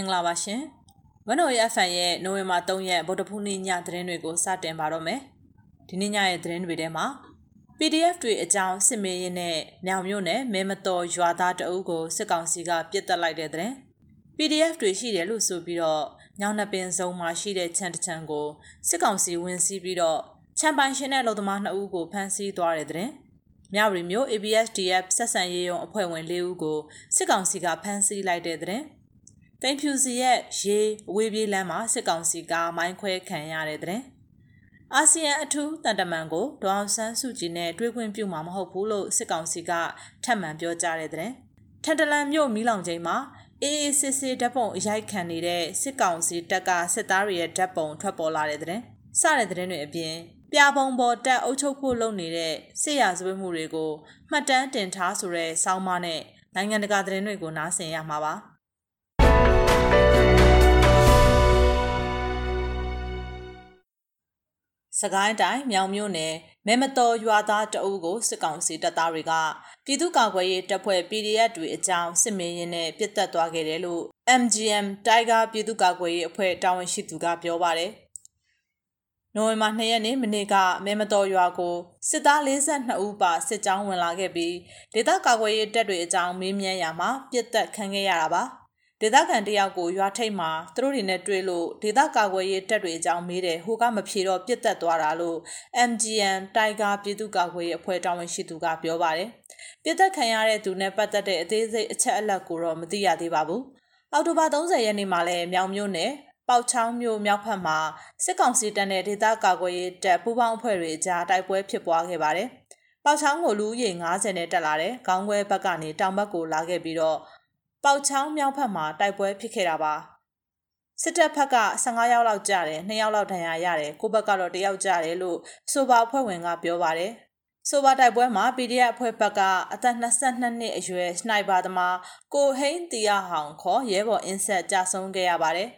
င်္ဂလာပါရှင်။ဝန်တော်ရဲ့ FN ရဲ့နိုဝင်ဘာ3ရက်ဗုဒ္ဓဖူးနေ့ညသတင်းတွေကိုစတင်ပါတော့မယ်။ဒီနေ့ညရဲ့သတင်းတွေထဲမှာ PDF တွေအကြောင်းစစ်မေးရင်နဲ့ညောင်မြို့နယ်မဲမတော်ရွာသားတအုပ်ကိုစစ်ကောင်စီကပြစ်တက်လိုက်တဲ့တဲ့ PDF တွေရှိတယ်လို့ဆိုပြီးတော့ညောင်နှပင်စုံမှာရှိတဲ့ခြံတစ်ခြံကိုစစ်ကောင်စီဝင်စီးပြီးတော့ချမ်ပိုင်ရှင်တဲ့လူသမား2ဦးကိုဖမ်းဆီးသွားတဲ့တဲ့မြဝတီမြို့ ABSDF ဆက်ဆံရေးရုံအဖွဲ့ဝင်၄ဦးကိုစစ်ကောင်စီကဖမ်းဆီးလိုက်တဲ့တဲ့ တိန်ဖြူစီရဲ့ရေအဝေးပြေးလမ်းမှာစစ်ကောင်စီကမိုင်းခွဲခံရတဲ့တဲ့အာဆီယံအထူးတန်တမန်ကိုဒေါအောင်ဆန်းစုကြည်နဲ့တွေ့ခွင့်ပြုမှာမဟုတ်ဘူးလို့စစ်ကောင်စီကထပ်မံပြောကြားတဲ့တဲ့ထန်တလန်မြို့မီးလောင်ချိန်မှာအေးအေးစစ်စစ်ဓာတ်ပုံအရိုက်ခံနေတဲ့စစ်ကောင်စီတပ်ကစစ်သားတွေရဲ့ဓာတ်ပုံထွက်ပေါ်လာတဲ့တဲ့စတဲ့တဲ့တွေအပြင်ပြပုံပေါ်တက်အုပ်ချုပ်ဖို့လုပ်နေတဲ့စစ်ရာဇဝတ်မှုတွေကိုမှတ်တမ်းတင်ထားဆိုတဲ့စောင်းမနဲ့နိုင်ငံတကာသတင်းတွေကိုနားဆင်ရမှာပါ။ စကိုင်းတိုင်းမြောင်မြို့နယ်မဲမတော်ရွာသားတအုပ်ကိုစစ်ကောင်စီတပ်သားတွေကပြည်သူ့ကာကွယ်ရေးတပ်ဖွဲ့ PDF တွေအကြောင်းစစ်မင်းရင်နဲ့ပြစ်တက်သွားခဲ့တယ်လို့ MGM Tiger ပြည်သူ့ကာကွယ်ရေးအဖွဲ့တာဝန်ရှိသူကပြောပါတယ်။နိုဝင်ဘာ2ရက်နေ့မနေ့ကမဲမတော်ရွာကိုစစ်သား42ဦးပါစစ်ကြောင်းဝင်လာခဲ့ပြီးဒေသကာကွယ်ရေးတပ်တွေအကြောင်းမေးမြန်းရာမှာပြစ်တက်ခံခဲ့ရတာပါ။ ဒေသခံတယောက်ကိုရွာထိပ်မှာသူတို့တွေနဲ့တွေ့လို့ဒေသကာကွယ်ရေးတပ်တွေအကြောင်းမေးတယ်ဟိုကမဖြေတော့ပြစ်တက်သွားတာလို့ MGN တိုင်ဂါပြည်သူ့ကာကွယ်ရေးအဖွဲ့တာဝန်ရှိသူကပြောပါတယ်ပြစ်တက်ခံရတဲ့သူနဲ့ပတ်သက်တဲ့အသေးစိတ်အချက်အလက်ကိုတော့မသိရသေးပါဘူးအောက်တိုဘာ30ရက်နေ့မှာလည်းမြောင်မြို့နယ်ပေါချောင်းမြို့မြောက်ဖက်မှာစစ်ကောင်စီတပ်နဲ့ဒေသကာကွယ်ရေးတပ်ပူးပေါင်းအဖွဲ့တွေကြားတိုက်ပွဲဖြစ်ပွားခဲ့ပါတယ်။ပေါချောင်းကိုလူဦးရေ90နဲ့တက်လာတဲ့ခေါင်းခွဲဘက်ကနေတောင်ဘက်ကိုလာခဲ့ပြီးတော့ ပေါချောင်းမြောက်ဖက်မှာတိုက်ပွဲဖြစ်ခဲ့တာပါစစ်တပ်ဘက်က15ယောက်လောက်ကြတယ်2ယောက်လောက်ဒဏ်ရာရတယ်ကိုဘက်ကတော့1ယောက်ကြတယ်လို့ဆိုပါအဖွဲ့ဝင်ကပြောပါတယ်ဆိုပါတိုက်ပွဲမှာ PDF အဖွဲ့ဘက်ကအသက်22နှစ်အရွယ်စနိုက်ပါသမားကိုဟိန်းတီယာဟောင်ခေါ်ရဲဘော်အင်းဆက်ကြဆုံးခဲ့ရပါတယ်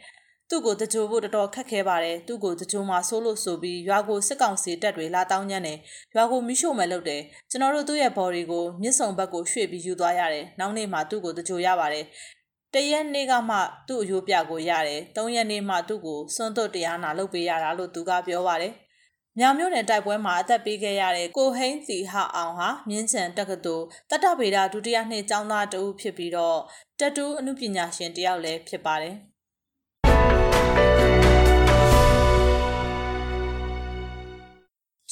သူ့ကိုတကြိုဖို့တော်တော်ခက်ခဲပါတယ်သူ့ကိုတကြိုမှာဆိုးလို့ဆိုပြီးရွာကိုစစ်ကောင်စီတပ်တွေလာတောင်းညံ့တယ်ရွာကိုမိရှို့မယ်လုပ်တယ်ကျွန်တော်တို့သူ့ရဲ့ body ကိုမြစ်ဆုံဘက်ကိုရွှေ့ပြီးယူသွားရတယ်နောက်နေ့မှသူ့ကိုတကြိုရပါတယ်တရက်နေ့ကမှသူ့အယိုးပြကိုရတယ်၃ရက်နေ့မှသူ့ကိုစွန့်သွတ်တရားနာလုပ်ပေးရတာလို့သူကပြောပါတယ်မြောင်မြို့နယ်တိုက်ပွဲမှာအသက်ပေးခဲ့ရတဲ့ကိုဟိန်းစီဟအောင်ဟာမြင်းချံတက္ကသိုလ်တတဗေဒဒုတိယနှစ်ကျောင်းသားတဦးဖြစ်ပြီးတော့တတူးအမှုပညာရှင်တယောက်လည်းဖြစ်ပါတယ်။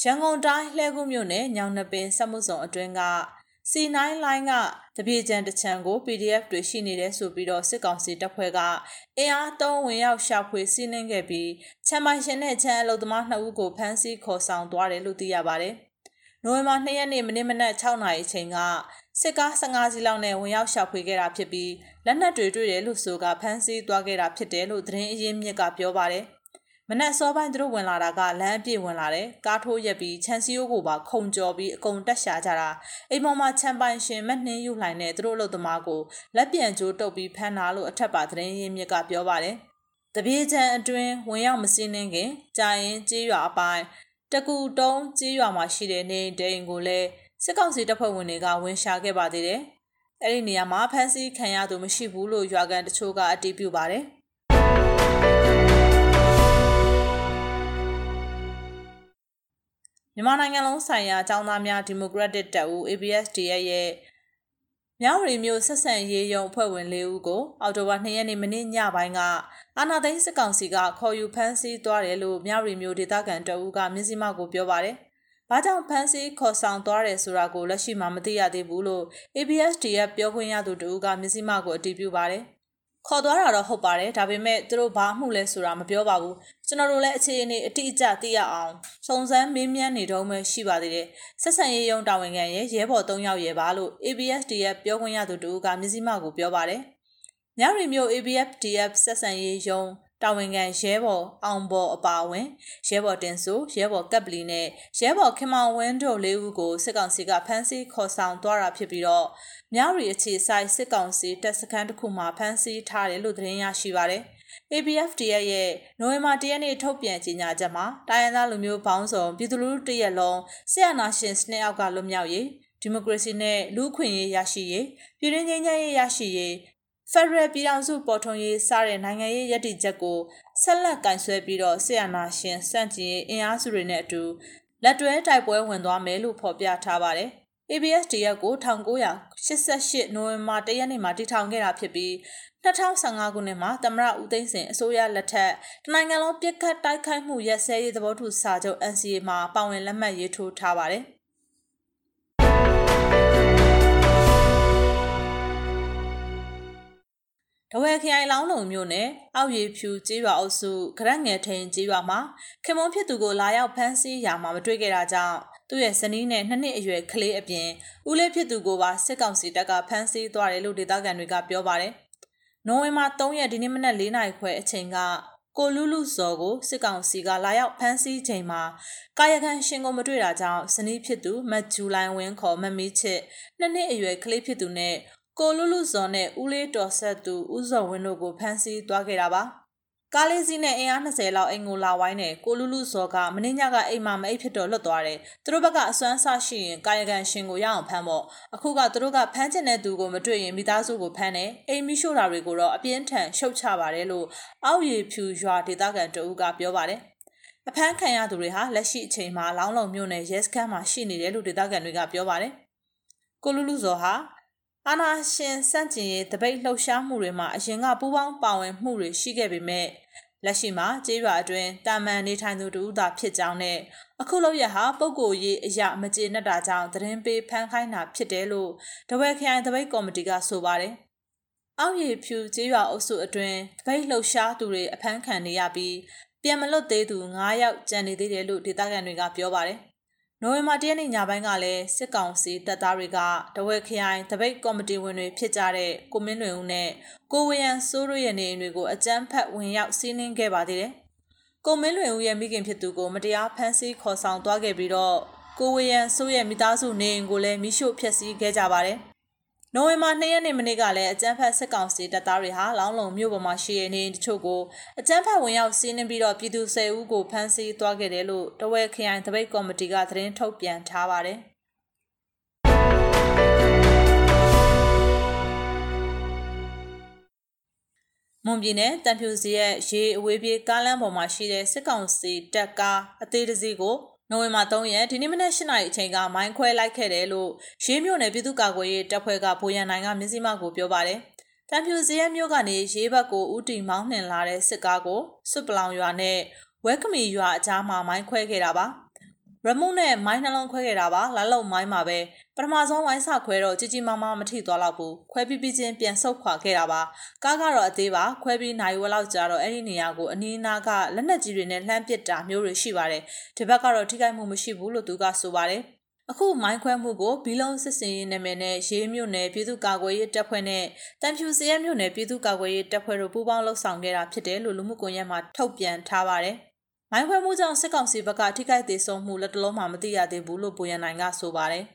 ရန်ကုန်တိုင်းလှည်းကူးမြို့နယ်ညောင်နှပင်စက်မှုဆောင်အတွင်းက C9 line ကတပြေကျန်တချံကို PDF တွေရှိနေတယ်ဆိုပြီးတော့စစ်ကောင်စီတပ်ဖွဲ့ကအင်အားသုံးဝင်ရောက်ရှာဖွေစီးနင်းခဲ့ပြီးချမ်းပိုင်ရှင်နဲ့ချမ်းအလုသမား2ဦးကိုဖမ်းဆီးခေါ်ဆောင်သွားတယ်လို့သိရပါတယ်။နိုဝင်ဘာ2ရက်နေ့မနေ့မနက်6နာရီအချိန်ကစစ်ကား15စီးလောက်နဲ့ဝင်ရောက်ရှာဖွေခဲ့တာဖြစ်ပြီးလက်နက်တွေတွေ့တယ်လို့ဆိုကဖမ်းဆီးသွားခဲ့တာဖြစ်တယ်လို့သတင်းအရင်းမြစ်ကပြောပါတယ်။ မနက်စောပိုင်းသူတို့ဝင်လာတာကလမ်းအပြည့်ဝင်လာတယ်ကားထိုးရက်ပြီးချန်စီယိုကိုပါခုံကြော်ပြီးအကုန်တက်ရှာကြတာအိမ်ပေါ်မှာချန်ပိုင်ရှင်မနှင်းယူလှိုင်နဲ့သူတို့အလုပ်သမားကိုလက်ပြန်ကျိုးတုပ်ပြီးဖမ်းတာလို့အထက်ပါသတင်းရင်းမြစ်ကပြောပါတယ်တပြေချံအတွင်းဝင်ရောက်မစင်းနှင်းခင်ကြာရင်ကြေးရွာအပိုင်းတကူတုံးကြေးရွာမှာရှိတဲ့နေဒိန်ကိုလည်းစစ်ကောင်စီတပ်ဖွဲ့ဝင်တွေကဝင်ရှာခဲ့ပါသေးတယ်အဲ့ဒီနေရာမှာဖမ်းဆီးခံရသူမရှိဘူးလို့ရွာကန်တချို့ကအတည်ပြုပါတယ် မြန်မာနိုင်ငံလုံးဆိုင်ရာအကြောင်းသားများဒီမိုကရက်တစ်တပ်ဦး ABSDF ရဲ့မြဝတီမြို့ဆက်ဆံရေးယုံအဖွဲ့ဝင်၄ဦးကိုအော်တိုဘာ2ရက်နေ့မနေ့ညပိုင်းကအာနာသိန်းစစ်ကောင်စီကခေါ်ယူဖမ်းဆီးသွားတယ်လို့မြဝတီမြို့ဒေသခံတအူးကမြစည်းမကိုပြောပါတယ်။ဘာကြောင့်ဖမ်းဆီးခေါ်ဆောင်သွားတယ်ဆိုတာကိုလက်ရှိမှာမသိရသေးဘူးလို့ ABSDF ပြောခွင့်ရသူတအူးကမြစည်းမကိုအတည်ပြုပါတယ်။ ခေါ်သွားတာတော့ဟုတ်ပါတယ်ဒါပေမဲ့သူတို့ဘာမှုလဲဆိုတာမပြောပါဘူးကျွန်တော်တို့လည်းအခြေအနေအတိအကျသိရအောင်စုံစမ်းမေးမြန်းနေတော့မှရှိပါသေးတယ်ဆက်ဆံရေးရုံးတာဝန်ခံရဲ့ရဲဘော်၃ယောက်ရဲပါလို့ ABSDF ပြောခွင့်ရသူတူကမြစည်းမကိုပြောပါတယ်ညရီမျိုး ABFDF ဆက်ဆံရေးရုံး တာဝန်ခံရဲဘော်အောင်ဘော်အပါဝင်ရဲဘော်တင်ဆိုရဲဘော်ကပ်ပလီနဲ့ရဲဘော်ခင်မောင်ဝင်းတို့လေးဦးကိုစစ်ကောင်စီကဖမ်းဆီးခေါ်ဆောင်သွားတာဖြစ်ပြီးတော့မြရီအခြေဆိုင်စစ်ကောင်စီတပ်စခန်းတစ်ခုမှာဖမ်းဆီးထားတယ်လို့သတင်းရရှိပါတယ်။ ABFDF ရဲ့နိုဝင်ဘာ၁ရက်နေ့ထုတ်ပြန်ကြေညာချက်မှာတိုင်းရင်းသားလူမျိုးပေါင်းစုံပြည်သူလူထုတရက်လုံးဆရာနာရှင်စနစ်အောက်ကလွတ်မြောက်ရေးဒီမိုကရေစီနဲ့လူ့အခွင့်အရေးရရှိရေးပြည်တွင်းငြိမ်းချမ်းရေးရရှိရေး ဖက်ဒရယ်ပြည်ထောင်စုပေါ်ထွန်းရေးစတဲ့နိုင်ငံရေးရည်တည်ချက်ကိုဆက်လက်ကင်ဆွဲပြီးတော့ဆီယနာရှင်စန့်ကျင်ရေးအင်အားစုတွေနဲ့အတူလက်တွဲတိုက်ပွဲဝင်သွားမယ်လို့ဖော်ပြထားပါတယ်။ ABSDF ကို1988နိုဝင်ဘာ1ရက်နေ့မှာတည်ထောင်ခဲ့တာဖြစ်ပြီး2015ခုနှစ်မှာသမရဦးသိန်းစင်အစိုးရလက်ထက်တနိုင်ငံလုံးပြစ်ခတ်တိုက်ခိုက်မှုရက်စဲရေးသဘောတူစာချုပ် NCA မှာပါဝင်လက်မှတ်ရေးထိုးထားပါတယ်။ တဝဲခရိုင်လောင်းလုံမြို့နယ်အောက်ရီဖြူကျေးရွာအုပ်စုကရက်ငယ်ထိန်ကျေးရွာမှာခင်မုန်းဖြစ်သူကိုလာရောက်ဖမ်းဆီးရာမှာမတွေ့ခဲ့တာကြောင့်သူ့ရဲ့ဇနီးနဲ့နှစ်နှစ်အရွယ်ကလေးအပြင်ဦးလေးဖြစ်သူကိုပါစစ်ကောင်စီတပ်ကဖမ်းဆီးသွားတယ်လို့ဒေသခံတွေကပြောပါတယ်။နိုဝင်ဘာ3ရက်ဒီနေ့မနက်4နာရီခွဲအချိန်ကကိုလူလူစော်ကိုစစ်ကောင်စီကလာရောက်ဖမ်းဆီးချိန်မှာကာယကံရှင်ကိုမတွေ့တာကြောင့်ဇနီးဖြစ်သူမတ်ဂျူလိုင်ဝင်းခေါ်မမီးချစ်နှစ်နှစ်အရွယ်ကလေးဖြစ်သူနဲ့ ကိုလူလူစော်နဲ့ဦးလေးတော်ဆက်သူဦးစော်ဝင်းတို့ကိုဖမ်းဆီးသွားခဲ့တာပါကားလေးစီးနဲ့အင်အား20လောက်အိမ်ကိုလာဝိုင်းတယ်ကိုလူလူစော်ကမင်းညကအိမ်မှာမအိပ်ဖြစ်တော့လွတ်သွားတယ်သူတို့ဘက်ကအစွမ်းဆရှိရင်ကာယကံရှင်ကိုရအောင်ဖမ်းပေါ့အခုကသူတို့ကဖမ်းချင်တဲ့သူကိုမတွေ့ရင်မိသားစုကိုဖမ်းတယ်အိမ်မိရှို့တာတွေကိုတော့အပြင်းထန်ရှုတ်ချပါတယ်လို့အောက်ရည်ဖြူရွာဒေသခံတအူးကပြောပါတယ်အဖမ်းခံရသူတွေဟာလက်ရှိအချိန်မှာလောင်းလုံမြို့နယ်ရဲစခန်းမှာရှိနေတယ်လို့ဒေသခံတွေကပြောပါတယ်ကိုလူလူစော်ဟာ အာနာရှင်စန့်ကျင်ရေးတပိတ်လှုပ်ရှားမှုတွေမှာအရင်ကပူးပေါင်းပါဝင်မှုတွေရှိခဲ့ပေမဲ့လက်ရှိမှာကျေးရွာအတွင်းတာမန်နေထိုင်သူတူသာဖြစ်ကြောင်းနဲ့အခုလောက်ရဟာပုဂ္ဂိုလ်ရေးအရာမကျေနပ်တာကြောင့်သတင်းပေးဖန်ခိုင်းတာဖြစ်တယ်လို့တဝဲခရိုင်တပိတ်ကော်မတီကဆိုပါတယ်။အောက်ရည်ဖြူကျေးရွာအုပ်စုအတွင်းတပိတ်လှုပ်ရှားသူတွေအဖမ်းခံနေရပြီးပြန်မလွတ်သေးသူ9ယောက်ကျန်နေသေးတယ်လို့ဒေသခံတွေကပြောပါတယ် နိုဝင်ဘာ၁ရက်နေ့ညပိုင်းကလည်းစစ်ကောင်စီတပ်သားတွေကတဝက်ခရိုင်တပိတ်ကော်မတီဝင်တွေဖြစ်ကြတဲ့ကိုမင်းလွင်ဦးနဲ့ကိုဝေယံစိုးတို့ရဲ့နေအိမ်တွေကိုအကြမ်းဖက်ဝင်ရောက်စီးနင်းခဲ့ပါသေးတယ်။ကိုမင်းလွင်ဦးရဲ့မိခင်ဖြစ်သူကိုမတရားဖမ်းဆီးခေါ်ဆောင်သွားခဲ့ပြီးတော့ကိုဝေယံစိုးရဲ့မိသားစုနေအိမ်ကိုလည်းမိရှို့ဖျက်ဆီးခဲ့ကြပါတယ်။ နိုဝင်ဘာ2ရက်နေ့မနေ့ကလည်းအကြမ်းဖက်စစ်ကောင်စီတပ်သားတွေဟာလောင်းလုံမြို့ပေါ်မှာရှိတဲ့နေအိမ်တချို့ကိုအကြမ်းဖက်ဝင်ရောက်စီးနင်းပြီးတော့ပြည်သူ၁၀ဦးကိုဖမ်းဆီးသွားခဲ့တယ်လို့တဝဲခရိုင်တပိတ်ကော်မတီကသတင်းထုတ်ပြန်ထားပါတယ်မွန်ပြည်နယ်တန်ဖြူစီရဲ့ရေအဝေးပြေးကားလမ်းပေါ်မှာရှိတဲ့စစ်ကောင်စီတပ်ကားအသေးတစည်းကို နိုဝင်ဘာ3ရက်ဒီနေ့မနက်၈နာရီအချိန်ကမိုင်းခွဲလိုက်ခဲ့တယ်လို့ရေးမြို့နယ်ပြည်သူ့ကာကွယ်ရေးတပ်ဖွဲ့ကဗိုလ်ရန်နိုင်ကမျက်စိမှကိုပြောပါတယ်။တံဖြူစရဲမြို့ကနေရေးဘက်ကိုဦးတီမောင်းနှင်လာတဲ့စစ်ကားကိုစွပလောင်ရွာနဲ့ဝဲကမီရွာအကြားမှာမိုင်းခွဲခဲ့တာပါ။ ရမုံနဲ့မိုင်းနှလုံးခွဲခဲ့တာပါလာလုံမိုင်းမှာပဲပထမဆုံးဝိုင်းဆခွဲတော့ကြီးကြီးမားမားမထိသွားတော့ဘူးခွဲပြီးပြီးချင်းပြန်ဆုတ်ခွာခဲ့တာပါကားကတော့အသေးပါခွဲပြီးနိုင်ဝက်လောက်ကြာတော့အဲ့ဒီနေရာကိုအနီးနားကလက်နက်ကြီးတွေနဲ့လှမ်းပစ်တာမျိုးတွေရှိပါတယ်ဒီဘက်ကတော့ထိခိုက်မှုမရှိဘူးလို့သူကဆိုပါတယ်အခုမိုင်းခွဲမှုကိုဘီလုံးစစ်စင်ရေးနာမည်နဲ့ရေးမြို့နယ်ပြည်သူ့ကာကွယ်ရေးတပ်ဖွဲ့နဲ့တန်ဖြူစရဲမြို့နယ်ပြည်သူ့ကာကွယ်ရေးတပ်ဖွဲ့တို့ပူးပေါင်းလှုပ်ဆောင်ခဲ့တာဖြစ်တယ်လို့လူမှုကွန်ရက်မှာထုတ်ပြန်ထားပါတယ်။ မိုင်းခွဲမှုကြောင့်စစ်ကောင်စီဘက်ကထိခိုက်သေးဆုံးမှုလက်တလုံးမှမသိရသေးဘူးလို့ပိုရန်နိုင်ကဆိုပါတယ်။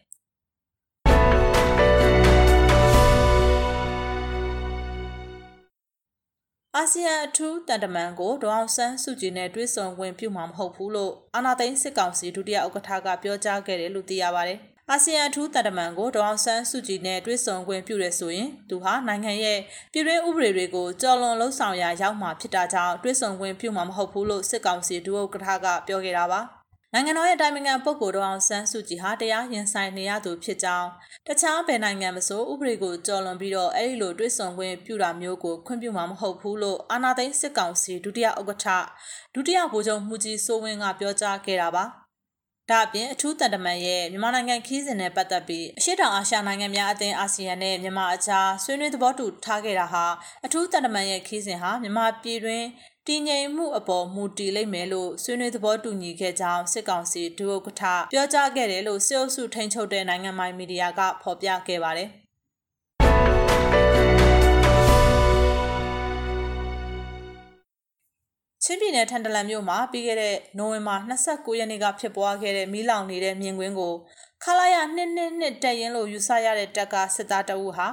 အာဆီယံအထူးတန်တမန်ကိုဒေါအောင်ဆန်းစုကြည်နဲ့တွေ့ဆုံဝင်ပြုမှာမဟုတ်ဘူးလို့အာနာသိန်းစစ်ကောင်စီဒုတိယဥက္ကဋ္ဌကပြောကြားခဲ့တယ်လို့သိရပါတယ်။ အာဆီယံအထူးတန်တမန်ကိုဒေါအောင်ဆန်းစုကြည်နဲ့တွေ့ဆုံခွင့်ပြုရဆိုရင်သူဟာနိုင်ငံရဲ့ပြည်တွင်းဥပဒေတွေကိုကြော်လွန်လှုံ့ဆော်ရာရောက်မှာဖြစ်တာကြောင့်တွေ့ဆုံခွင့်ပြုမှာမဟုတ်ဘူးလို့စစ်ကောင်စီဒုဥက္ကဋ္ဌကပြောခဲ့တာပါနိုင်ငံတော်ရဲ့တိုင်ပင်ခံပုဂ္ဂိုလ်တော်အောင်ဆန်းစုကြည်ဟာတရားရင်ဆိုင်နေရသူဖြစ်ကြောင်းတခြားဘယ်နိုင်ငံမဆိုဥပဒေကိုကြော်လွန်ပြီးတော့အဲ့ဒီလိုတွစ်ဆုံခွင့်ပြုတာမျိုးကိုခွင့်ပြုမှာမဟုတ်ဘူးလို့အာဏာသိမ်းစစ်ကောင်စီဒုတိယဥက္ကဋ္ဌဒုတိယဗိုလ်ချုပ်မှုကြီးစိုးဝင်းကပြောကြားခဲ့တာပါ ဒါအပြင်အထူးတန်တမန်ရဲ့မြန်မာနိုင်ငံခီးစဉ်နဲ့ပတ်သက်ပြီးအရှိတောင်အာရှနိုင်ငံများအသင်းအာဆီယံနဲ့မြန်မာအကြားဆွေးနွေးသဘောတူထားခဲ့တာဟာအထူးတန်တမန်ရဲ့ခီးစဉ်ဟာမြန်မာပြည်တွင်းတည်ငြိမ်မှုအပေါ်မူတည်လိမ့်မယ်လို့ဆွေးနွေးသဘောတူညီခဲ့ကြောင်းစစ်ကောင်စီဒုဥက္ကဋ္ဌပြောကြားခဲ့တယ်လို့စစ်အုပ်စုထိန်းချုပ်တဲ့နိုင်ငံပိုင်မီဒီယာကဖော်ပြခဲ့ပါတယ်။ ချင်းပြည်နယ်ထန်တလန်မြို့မှာပြီးခဲ့တဲ့နိုဝင်ဘာ29ရက်နေ့ကဖြစ်ပွားခဲ့တဲ့မီးလောင်နေတဲ့မြင်ကွင်းကိုခလာရနှစ်နှစ်နှစ်တက်ရင်လို့ယူဆရတဲ့တက်ကစစ်သားတအုပ်ဟာ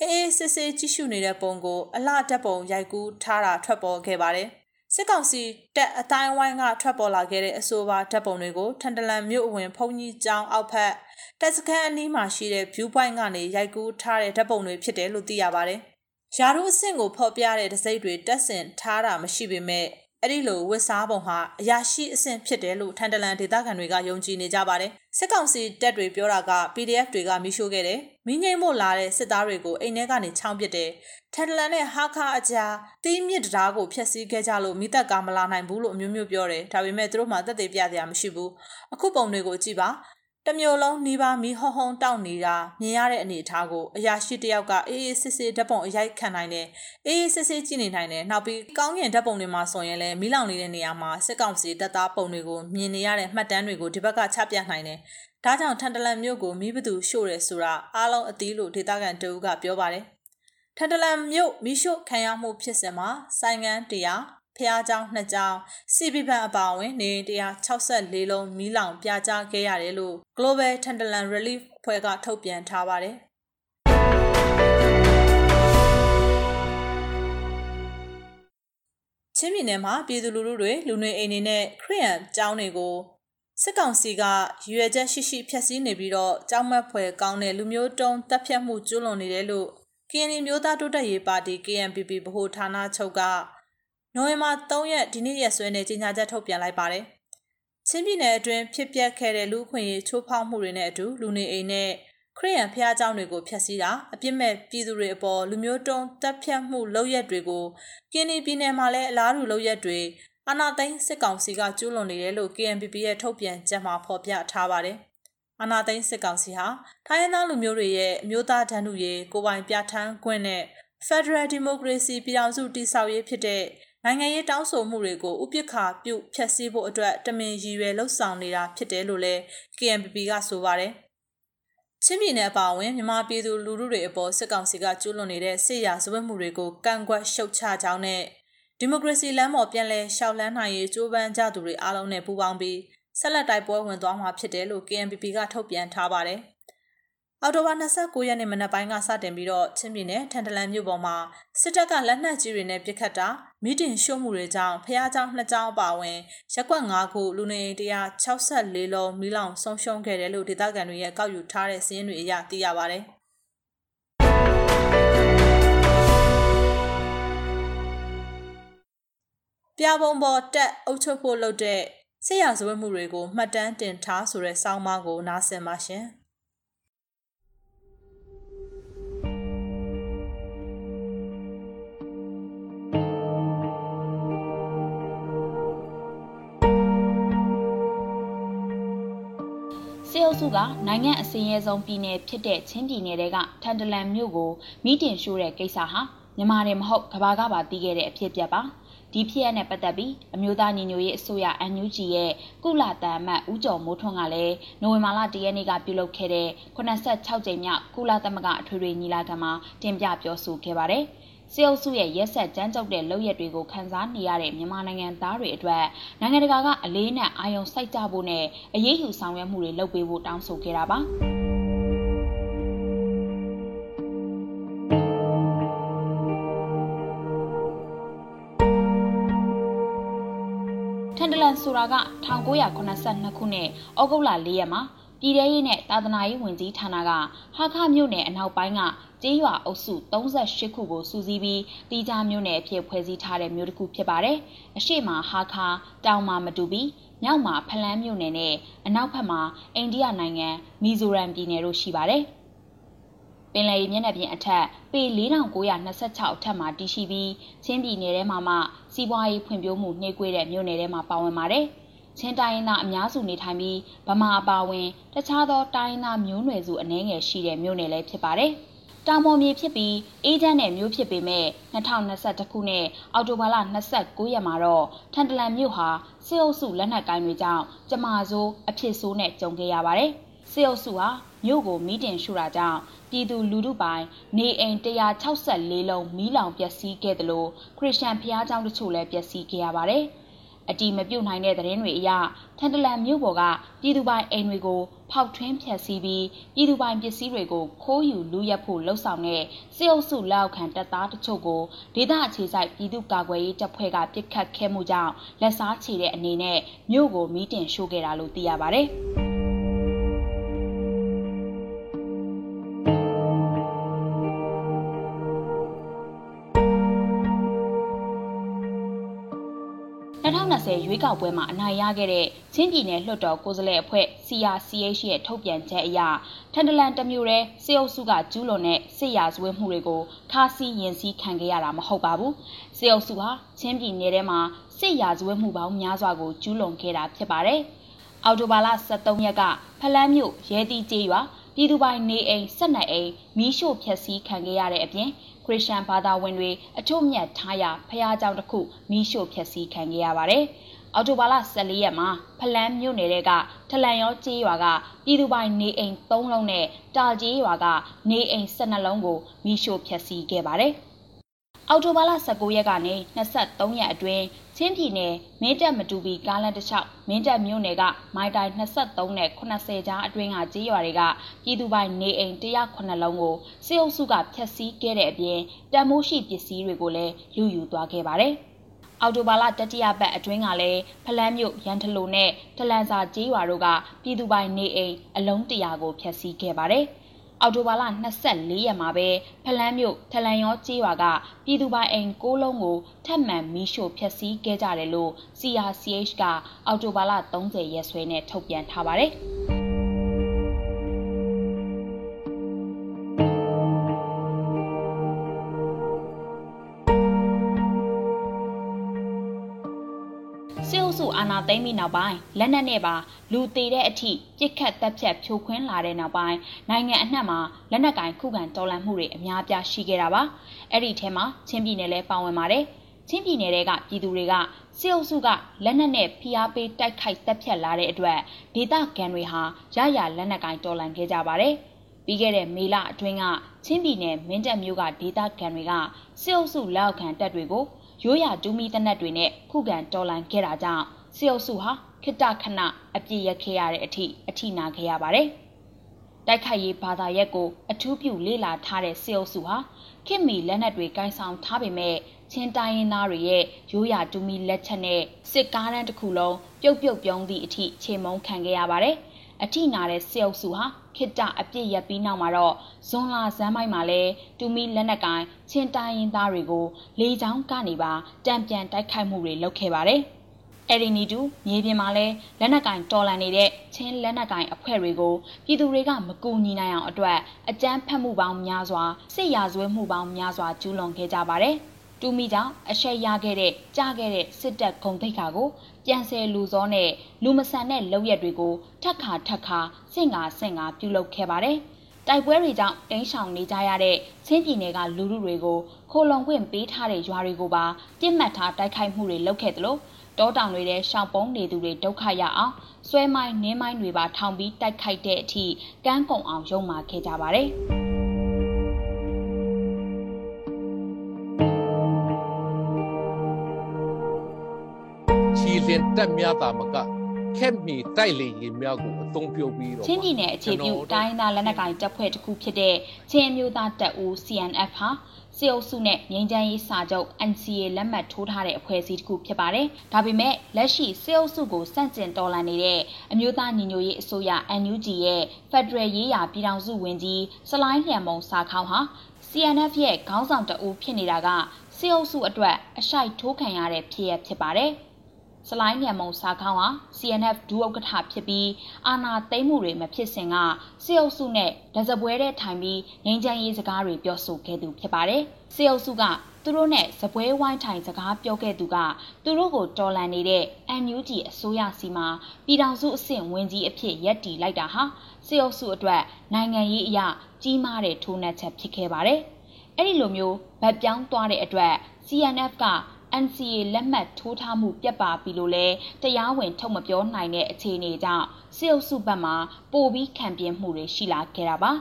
အေးအေးစစ်စစ်ကြည့်ရှုနေတဲ့ပုံကိုအလှတက်ပုံရိုက်ကူးထားတာထွက်ပေါ်ခဲ့ပါတယ်။စစ်ကောင်စီတက်အတိုင်းဝိုင်းကထွက်ပေါ်လာခဲ့တဲ့အဆိုပါဓာတ်ပုံတွေကိုထန်တလန်မြို့အဝင်ဖုန်ကြီးကျောင်းအောက်ဖက်တက်စခန်းအနီးမှာရှိတဲ့ view point ကနေရိုက်ကူးထားတဲ့ဓာတ်ပုံတွေဖြစ်တယ်လို့သိရပါတယ်။ယာရုအဆင့်ကိုဖော်ပြတဲ့တစိမ့်တွေတက်ဆင်ထားတာမရှိပေမဲ့ အဲ့ဒီလိုဝစ်စားပုံဟာအရာရှိအဆင့်ဖြစ်တယ်လို့ထန်တလန်ဒေသခံတွေကယုံကြည်နေကြပါတယ်။စစ်ကောင်စီတပ်တွေပြောတာက PDF တွေကမိရှို့ခဲ့တယ်။မိငိမ့်မို့လာတဲ့စစ်သားတွေကိုအိမ်ထဲကနေချောင်းပစ်တယ်။ထန်တလန်နဲ့ဟာခါအကြားတီးမြစ်တရားကိုဖျက်ဆီးခဲ့ကြလို့မိသက်ကားမလာနိုင်ဘူးလို့အမျိုးမျိုးပြောတယ်။ဒါပေမဲ့သူတို့မှသက်သေပြစရာမရှိဘူး။အခုပုံတွေကိုကြည့်ပါ။ တမျိုးလုံးနှီးပါမီဟုံဟုံတောက်နေတာမြင်ရတဲ့အနေအထားကိုအရာရှိတယောက်ကအေးအေးစစ်စစ်ဓာတ်ပုံအရိုက်ခံနိုင်တယ်အေးအေးစစ်စစ်ကြည့်နေနိုင်တယ်နောက်ပြီးကောင်းကင်ဓာတ်ပုံတွေမှာဆိုရင်လည်းမီးလောင်နေတဲ့နေရာမှာစစ်ကောင်စီတပ်သားပုံတွေကိုမြင်နေရတဲ့မှတ်တမ်းတွေကိုဒီဘက်ကချပြနိုင်တယ်ဒါကြောင့်ထန်တလန်မြို့ကိုမီးဘသူရှို့ရဲဆိုတာအားလုံးအသီးလို့ဒေသခံတအူးကပြောပါတယ်ထန်တလန်မြို့မီးရှို့ခံရမှုဖြစ်စဉ်မှာဆိုင်ငန်းတရား ရာကျောင်း2ကျောင်းစီပီပန်အပါအဝင်နေ164လုံးမီးလောင်ပြကျခဲ့ရတယ်လို့ Global Tenderland Relief ဖွဲ့ကထုတ်ပြန်ထားပါတယ်ချင်းပြည်နယ်မှာပြည်သူလူထုတွေလူနေအိမ်တွေနဲ့ခရီးရန်ကျောင်းတွေကိုစစ်ကောင်စီကရွေချက်ရှိရှိဖျက်ဆီးနေပြီးတော့ကြောက်မက်ဖွယ်ကောင်းတဲ့လူမျိုးတုံးတပ်ဖြတ်မှုကျူးလွန်နေတယ်လို့ KNY မျိုးသားတိုးတက်ရေးပါတီ KNPP ဗဟိုဌာနချုပ်က နိုဝင်ဘာ3ရက်ဒီနေ့ရက်စွဲနဲ့ကြေညာချက်ထုတ်ပြန်လိုက်ပါတယ်။ချင်းပြည်နယ်အတွင်းဖြစ်ပျက်ခဲ့တဲ့လူခွင့်ရေးချိုးဖောက်မှုတွေနဲ့အတူလူနေအိမ်နဲ့ခရီးရန်ဖျားเจ้าတွေကိုဖျက်ဆီးတာအပြစ်မဲ့ပြည်သူတွေအပေါ်လူမျိုးတုံးတပ်ဖြတ်မှုလုပ်ရက်တွေကိုကင်းဒီပြည်နယ်မှာလည်းအလားတူလုပ်ရက်တွေအာဏာသိမ်းစစ်ကောင်စီကကျူးလွန်နေတယ်လို့ KNPP ရဲ့ထုတ်ပြန်ချက်မှာဖော်ပြထားပါတယ်။အာဏာသိမ်းစစ်ကောင်စီဟာထိုင်းသားလူမျိုးတွေရဲ့အမျိုးသားတန်းတူရေးကိုပိုင်ပြဋ္ဌာန်းခွင့်နဲ့ Federal Democracy ပြည်ထောင်စုတည်ဆောက်ရေးဖြစ်တဲ့ နိုင်ငံရေးတောင်းဆိုမှုတွေကိုဥပက္ခပြုဖျက်ဆီးဖို့အတွက်တမင်ရည်ရွယ်လှုပ်ဆောင်နေတာဖြစ်တယ်လို့လည်း KNPP ကဆိုပါတယ်။ချင်းပြည်နယ်အပါအဝင်မြန်မာပြည်သူလူထုတွေအပေါ်စစ်ကောင်စီကကျူးလွန်နေတဲ့စစ်ရာဇဝတ်မှုတွေကိုကန့်ကွက်ရှုတ်ချကြောင်းနဲ့ဒီမိုကရေစီလမ်းပေါ်ပြန်လည်ရှောက်လန်းနိုင်ရေးကြိုးပမ်းကြသူတွေအားလုံးနဲ့ပူးပေါင်းပြီးဆက်လက်တိုက်ပွဲဝင်သွားမှာဖြစ်တယ်လို့ KNPP ကထုတ်ပြန်ထားပါတယ်။ အော်တိုဘာ29ရက်နေ့မနက်ပိုင်းကစတင်ပြီးတော့ချင်းပြည်နယ်ထန်တလန်မြို့ပေါ်မှာစစ်တပ်ကလက်နက်ကြီးတွေနဲ့ပစ်ခတ်တာမီးတင်ရှို့မှုတွေကြောင့်ဖျားကြောင်နှစ်ကြောင်အပါအဝင်ရက်ကွက်9ခုလူနေ164လုံးမီးလောင်ဆုံးရှုံးခဲ့တယ်လို့ဒေသခံတွေရဲ့ကောက်ယူထားတဲ့စာရင်းတွေအရသိရပါတယ်။ပြာပုံပေါ်တက်အုပ်ချုပ်ဖို့လုပ်တဲ့ဆေးရဇဝတ်မှုတွေကိုမှတ်တမ်းတင်ထားဆိုတဲ့စောင်းမကိုနားဆင်ပါရှင်။ ပ်စုကနိုင်ငံအစင်းရဲဆုံးပြည်နယ်ဖြစ်တဲ့ချင်းပြည်နယ်ကထန်တလန်မြို့ကိုမိတင်ရှိုးတဲ့ကိစ္စဟာမြန်မာတွေမဟုတ်ကဘာကပါတီးခဲ့တဲ့အဖြစ်ပြပါဒီဖြစ်ရနဲ့ပတ်သက်ပြီးအမျိုးသားညီညွတ်ရေးအစိုးရ NUG ရဲ့ကုလတန်အမတ်ဦးကျော်မိုးထွန်းကလည်းနိုဝင်ဘာလ၁ရက်နေ့ကပြုလုပ်ခဲ့တဲ့86ကြိမ်မြောက်ကုလသမဂ္ဂအထွေထွေညီလာခံမှာတင်ပြပြောဆိုခဲ့ပါတယ်။ စစ်အုပ်စုရဲ့ရက်ဆက်ကြမ်းကြုတ်တဲ့လုပ်ရက်တွေကိုခန်းစားနေရတဲ့မြန်မာနိုင်ငံသားတွေအတွက်နိုင်ငံတကာကအလေးနက်အာရုံစိုက်ကြဖို့နဲ့အရေးယူဆောင်ရွက်မှုတွေလုပ်ပေးဖို့တောင်းဆိုခဲ့တာပါ။ထန်တလန်ဆိုတာက1982ခုနှစ်ဩဂုတ်လ4ရက်မှာ ပြည်ထရေးနဲ့တာသနာရေးဝန်ကြီးဌာနကဟာခမြို့နယ်အနောက်ပိုင်းကကျေးရွာအုပ်စု38ခုကိုစူးစီးပြီးတီးခြားမြို့နယ်အဖြစ်ဖွဲ့စည်းထားတဲ့မြို့တစ်ခုဖြစ်ပါတယ်။အရှိမဟာခါတောင်မှာမတူပြီးမြောက်မှာဖလန်းမြို့နယ်နဲ့အနောက်ဘက်မှာအိန္ဒိယနိုင်ငံမီဇိုရမ်ပြည်နယ်တို့ရှိပါတယ်။ပင်လယ်ရေမျက်နှာပြင်အထက်ပေ4926အထက်မှာတည်ရှိပြီးချင်းပြည်နယ်ထဲမှာမှစီးပွားရေးဖွံ့ဖြိုးမှုနှေးကွေးတဲ့မြို့နယ်ထဲမှာပါဝင်ပါတယ်။ ချင်းတိုင်းရင်းသားအများစုနေထိုင်ပြီးဗမာအပါဝင်တခြားသောတိုင်းရင်းသားမျိုးနွယ်စုအနည်းငယ်ရှိတဲ့မြို့နယ်လည်းဖြစ်ပါတယ်။တောင်ပေါ်မြေဖြစ်ပြီးအေဂျင့်နဲ့မြို့ဖြစ်ပေမဲ့2021ခုနှစ်အောက်တိုဘာလ29ရက်မှာတော့ထန်တလန်မြို့ဟာစစ်အုပ်စုလက်နက်ကိုင်းတွေကြောင့်ကြမာဆိုးအဖြစ်ဆိုးနဲ့ကြုံခဲ့ရပါတယ်။စစ်အုပ်စုဟာမြို့ကိုမီးတင်ရှို့တာကြောင့်ပြည်သူလူထုပိုင်နေအိမ်164လုံးမီးလောင်ပျက်စီးခဲ့တယ်လို့ခရစ်ယာန်ဘုရားကျောင်းတချို့လည်းပျက်စီးခဲ့ရပါတယ်။ အတီမပြုတ်နိုင်တဲ့သတင်းတွေအရထန်တလန်မြို့ပေါ်ကပြည်သူပိုင်အိမ်တွေကိုဖောက်ထွင်းဖျက်ဆီးပြီးပြည်သူပိုင်ပစ္စည်းတွေကိုခိုးယူလူရက်ဖို့လှုံ့ဆော်တဲ့စစ်အုပ်စုလက်အောက်ခံတပ်သားတချို့ကိုဒေသအခြေစိုက်ပြည်သူ့ကာကွယ်ရေးတပ်ဖွဲ့ကပစ်ခတ်ခဲ့မှုကြောင့်လက်စားချေတဲ့အနေနဲ့မြို့ကိုမီးတင်ရှို့ခဲ့တာလို့သိရပါဗျ။ 2020ရွေးကောက်ပွဲမှာအနိုင်ရခဲ့တဲ့ချင်းပြည်နယ်လွှတ်တော်ကိုယ်စားလှယ်အဖွဲ့ CRCH ရဲ့ထုတ်ပြန်ချက်အရထန်တလန်တမျိုးတဲ့စေအုပ်စုကကျူးလွန်တဲ့စစ်ရာဇဝတ်မှုတွေကိုခါးစီးရင်စည်းခံခဲ့ရတာမဟုတ်ပါဘူး။စေအုပ်စုဟာချင်းပြည်နယ်ထဲမှာစစ်ရာဇဝတ်မှုပေါင်းများစွာကိုကျူးလွန်ခဲ့တာဖြစ်ပါတယ်။အော်တိုဘာလ23ရက်ကဖလန်းမြို့ရဲတီကျေးရွာပြည်သူပိုင်နေအိမ်၁၂အိမ်မီးရှို့ဖျက်ဆီးခံခဲ့ရတဲ့အပြင် ခရစ်ယာန်ဘာသာဝင်တွေအထွတ်မြတ်ထားရာဖခင်ကြောင့်တစ်ခုမိရှို့ဖျက်ဆီးခံခဲ့ရပါတယ်။အော်တိုဘာလ14ရက်မှာဖလန်းမြို့နယ်တဲကထလန်ရောကြေးရွာကပြည်သူပိုင်နေအိမ်3လုံးနဲ့တာကြေးရွာကနေအိမ်12လုံးကိုမိရှို့ဖျက်ဆီးခဲ့ပါတယ်။အော်တိုဘာလ19ရက်ကနေ23ရက်အတွင်း ချင်းပြည်နယ်မင်းတပ်မတူပီကားလမ်းတစ်လျှောက်မင်းတပ်မြို့နယ်ကမိုင်တိုင်23နဲ့80ကြားအတွင်းကကြေးရွာတွေကပြည်သူပိုင်နေအိမ်109လုံးကိုစစ်အုပ်စုကဖျက်ဆီးခဲ့တဲ့အပြင်တန်မိုးရှိပစ္စည်းတွေကိုလည်းလူယူသွားခဲ့ပါတယ်။အော်တိုဘာလတတိယပတ်အတွင်းကလည်းဖလန်းမြို့ရန်ထလိုနဲ့ထလန်စာကျေးရွာတို့ကပြည်သူပိုင်နေအိမ်အလုံးတရာကိုဖျက်ဆီးခဲ့ပါတယ်။ အော်တိုဘာလ24ရက်မှာပဲဖလန်းမြို့ထလန်ရောကျေးရွာကပြည်သူပိုင်အိမ်၉လုံးကိုထပ်မံမီးရှို့ဖျက်ဆီးခဲ့ကြတယ်လို့ CRCH ကအော်တိုဘာလ30ရက်စွဲနဲ့ထုတ်ပြန်ထားပါတယ်။ သိမ်းပြီးနောက်ပိုင်းလက်နက်နဲ့ပါလူသေးတဲ့အထိပြစ်ခတ်တပ်ဖြတ်ဖြိုခွင်းလာတဲ့နောက်ပိုင်းနိုင်ငံအနှံ့မှာလက်နက်ကင်ခုခံတော်လှန်မှုတွေအများပြားရှိခဲ့တာပါအဲ့ဒီထဲမှာချင်းပြည်နယ်လည်းပါဝင်ပါတယ်ချင်းပြည်နယ်ကပြည်သူတွေကစစ်အုပ်စုကလက်နက်နဲ့ဖိအားပေးတိုက်ခိုက်တပ်ဖြတ်လာတဲ့အတွက်ဒေသခံတွေဟာရရလက်နက်ကင်တော်လှန်ခဲ့ကြပါတယ်ပြီးခဲ့တဲ့မေလအတွင်းကချင်းပြည်နယ်မင်းတပ်မြို့ကဒေသခံတွေကစစ်အုပ်စုလက်အောက်ခံတပ်တွေကိုရိုးရာဒူးမီတနက်တွေနဲ့ခုခံတော်လှန်ခဲ့တာကြောင့် စစ်အုပ်စုဟာခိတခဏအပြစ်ရက်ခဲ့ရတဲ့အထိအထိနာခဲ့ရပါတယ်။တိုက်ခိုက်ရေးဘာသာရက်ကိုအထူးပြုလေ့လာထားတဲ့စစ်အုပ်စုဟာခင်မီလက်နက်တွေကင်ဆောင်ထားပေမဲ့ချင်းတိုင်းရင်းသားတွေရဲ့ရိုးရာဒူးမီလက်ချက်နဲ့စစ်ကားတန်းတစ်ခုလုံးပြုတ်ပြုတ်ပြုံးသည့်အထိခြေမုံခံခဲ့ရပါတယ်။အထိနာတဲ့စစ်အုပ်စုဟာခိတ္တအပြစ်ရပြီးနောက်မှာတော့ဇွန်လာဇန်းမိုက်မှာလဲတူမီလက်နက်ကိုင်ချင်းတိုင်းရင်းသားတွေကိုလေကြောင်းကနေပါတံပြန်တိုက်ခိုက်မှုတွေလုပ်ခဲ့ပါတယ်။ အဲဒီနီတူမြေပြင်မှာလဲလက်နက်ကင်တော်လန်နေတဲ့ချင်းလက်နက်ကင်အဖွဲ့တွေကိုပြည်သူတွေကမကူညီနိုင်အောင်အတွက်အကြမ်းဖက်မှုပေါင်းများစွာစစ်ရာဇဝဲမှုပေါင်းများစွာကျူးလွန်ခဲ့ကြပါတယ်။တူမီကြောင့်အရှက်ရခဲ့တဲ့ကြားခဲ့တဲ့စစ်တပ်ဂုံတိတ်ခါကိုပြန်ဆယ်လူစောနဲ့လူမဆန်တဲ့လောက်ရက်တွေကိုထက်ခါထက်ခါစင့်ကာစင့်ကာပြုလုပ်ခဲ့ပါတယ်။တိုက်ပွဲတွေကြောင့်တင်းရှောင်နေကြရတဲ့ချင်းပြည်နယ်ကလူလူတွေကိုခိုလုံခွင့်ပေးထားတဲ့ရွာတွေကိုပါပြစ်မှတ်ထားတိုက်ခိုက်မှုတွေလုပ်ခဲ့သလို တောတောင်တွေထဲရှောင်ပုန်းနေသူတွေဒုက္ခရအောင်ဆွဲမိုင်းနင်းမိုင်းတွေပါထောင်ပြီးတိုက်ခိုက်တဲ့အထိကန်းကုံအောင်ရုံမာခဲ့ကြပါတယ်။လင်တက်များတာမကခက်မီတိုက်လေရင်များကိုအသုံးပြုပြီးတော့ချင်းပြည်နယ်အခြေပြုတိုင်းသားလက်နက်ကိုင်တပ်ဖွဲ့တစ်ခုဖြစ်တဲ့ချင်းမျိုးသားတပ်ဦး CNF ဟာ စေအုပ်စုနဲ့ငြိမ်းချမ်းရေးစာချုပ် NCA လက်မှတ်ထိုးထားတဲ့အဖွဲ့အစည်းတစ်ခုဖြစ်ပါတယ်။ဒါပေမဲ့လက်ရှိစေအုပ်စုကိုစန့်ကျင်တော်လှန်နေတဲ့အမျိုးသားညီညွတ်ရေးအစိုးရ NUG ရဲ့ Federal ရေးရာပြည်ထောင်စုဝန်ကြီးစလိုင်းလျံမုံစာခေါင်းဟာ CNF ရဲ့ခေါင်းဆောင်တအူးဖြစ်နေတာကစေအုပ်စုအတွက်အရှိုက်ထိုးခံရတဲ့ဖြစ်ရဖြစ်ပါတယ်။ စလိုင်းမြန်မုံစာခေါင်းဟာ CNF ဒူဥက္ကဋ္ဌဖြစ်ပြီးအာဏာသိမ်းမှုတွေမဖြစ်စဉ်ကစစ်အုပ်စုနဲ့ဒဇပွဲတဲ့ထိုင်ပြီးငိမ့်ချမ်းရေးစကားတွေပြောဆိုခဲ့သူဖြစ်ပါတယ်။စစ်အုပ်စုကသူတို့နဲ့ဇပွဲဝိုင်းထိုင်စကားပြောခဲ့သူကသူတို့ကိုတော်လန်နေတဲ့ NUG အစိုးရစီမှာပြည်ထောင်စုအဆင့်ဝင်ကြီးအဖြစ်ရပ်တည်လိုက်တာဟာစစ်အုပ်စုအတွက်နိုင်ငံရေးအရာကြီးမားတဲ့ထိုးနှက်ချက်ဖြစ်ခဲ့ပါတယ်။အဲ့ဒီလိုမျိုးဗတ်ပြောင်းသွားတဲ့အတွက် CNF က NCA လက်မှတ်ထိုးထားမှုပြတ်ပါပြီလို့လဲတရားဝင်ထုတ်မပြောနိုင်တဲ့အခြေအနေကြောင့်စစ်အုပ်စုဘက်မှပိုပြီးခံပြင်းမှုတွေရှိလာခဲ့တာပါ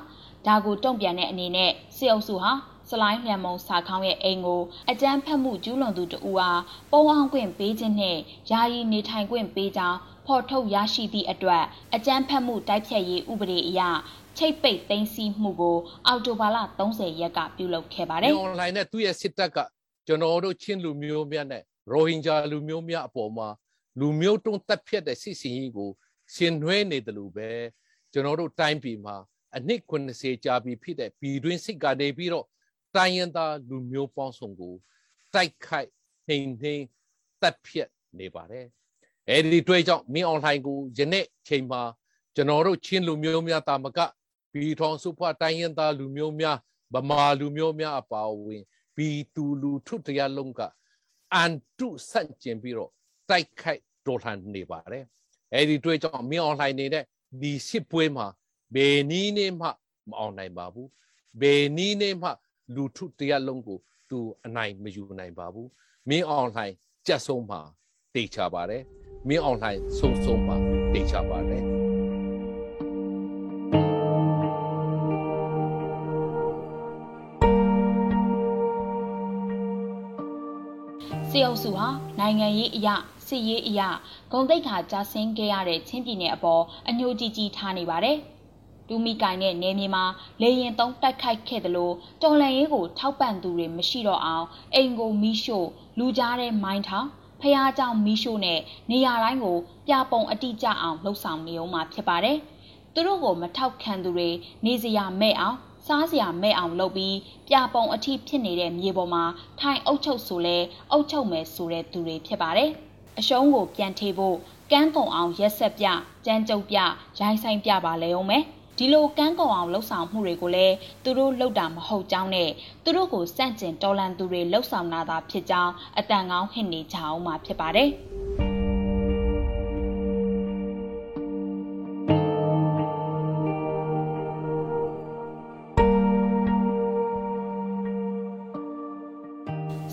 ဒါကိုတုံ့ပြန်တဲ့အနေနဲ့စစ်အုပ်စုဟာစလိုင်းလျံမုံစာခေါင်းရဲ့အိမ်ကိုအကြမ်းဖက်မှုကျူးလွန်သူတဦးအားပုံအောင်ခွင့်ပေးခြင်းနဲ့ယာယီနေထိုင်ခွင့်ပေးကြောင်းဖော်ထုတ်ရရှိသည့်အတွက်အကြမ်းဖက်မှုတိုက်ဖြတ်ရေးဥပဒေအရချိတ်ပိတ်သိမ်းဆည်းမှုကိုအော်တိုဘာလ30ရက်ကပြုလုပ်ခဲ့ပါတယ်။ online နဲ့သူ့ရဲ့စစ်တပ်က ကျွန်တော်တို့ချင်းလူမျိုးများနဲ့ရိုဟင်ဂျာလူမျိုးများအပေါ်မှာလူမျိုးတုံးတက်ဖြတ်တဲ့စစ်စင်ကြီးကိုရှင်နှွဲနေတယ်လို့ပဲကျွန်တော်တို့တိုင်းပြည်မှာအနှစ်90ကြာပြီဖြစ်တဲ့ပြည်တွင်းစစ်ကနေပြီးတော့တိုင်းရင်းသားလူမျိုးပေါင်းစုံကိုတိုက်ခိုက်နှိမ်နှင်းတက်ဖြတ်နေပါတယ်အဲဒီတွေ့ကြောင့်မင်းအွန်လိုင်းကိုယနေ့ချိန်မှာကျွန်တော်တို့ချင်းလူမျိုးများတာမကဘီထောင်စုဖွဲ့တိုင်းရင်းသားလူမျိုးများဗမာလူမျိုးများအပါအဝင် ဘီသူလူထုတရားလုံးကအန်တုဆန့်ကျင်ပြီးတော့တိုက်ခိုက်တော်လှန်နေပါတယ်အဲဒီတွေ့ကြောင့်မင်းအွန်လိုင်းနေတဲ့ဒီစစ်ပွဲမှာဘယ်နည်းနဲ့မှမအောင်နိုင်ပါဘူးဘယ်နည်းနဲ့မှလူထုတရားလုံးကိုသူအနိုင်မယူနိုင်ပါဘူးမင်းအွန်လိုင်းကြက်ဆုံးမှာတေချပါတယ်မင်းအွန်လိုင်းဆုံးဆုံးမှာတေချပါတယ် စစ်အုပ်စုဟာနိုင်ငံရေးအရာစစ်ရေးအရာဂုံတိတ်ခါကြာဆင်းခဲ့ရတဲ့ချင်းပြည်နယ်အပေါ်အညှိုးကြီးကြီးထားနေပါတယ်။ဒူမီကိုင်နဲ့နေမြေမှာလေရင်သုံးတိုက်ခိုက်ခဲ့သလိုတော်လန်ရေးကိုထောက်ပံ့သူတွေမရှိတော့အောင်အိမ်ကိုမီးရှို့လူကြားတဲ့မိုင်းထောင်ဖះเจ้าမီးရှို့နဲ့နေရာတိုင်းကိုပြပုံအတိကျအောင်လှုပ်ဆောင်နေုံမှာဖြစ်ပါတယ်။သူတို့ကိုမထောက်ခံသူတွေနေစရာမဲ့အောင် စားစရာမဲ့အောင်လုပ်ပြီးပြပုံအထိဖြစ်နေတဲ့မြေပေါ်မှာထိုင်အုပ်ချုပ်ဆိုလဲအုပ်ချုပ်မယ်ဆိုတဲ့သူတွေဖြစ်ပါတယ်။အရှုံးကိုပြန်ထေဖို့ကန်းကုံအောင်ရက်ဆက်ပြကြမ်းကြုတ်ပြရိုင်းဆိုင်ပြပါလေအောင်မယ်။ဒီလိုကန်းကုံအောင်လှုပ်ဆောင်မှုတွေကိုလည်းသူတို့လှုပ်တာမဟုတ်ကြောင်းနဲ့သူတို့ကိုစန့်ကျင်တော်လန်သူတွေလှုပ်ဆောင်တာသာဖြစ်ကြောင်းအတန်ကောင်းဟစ်နေကြအောင်မှာဖြစ်ပါတယ်။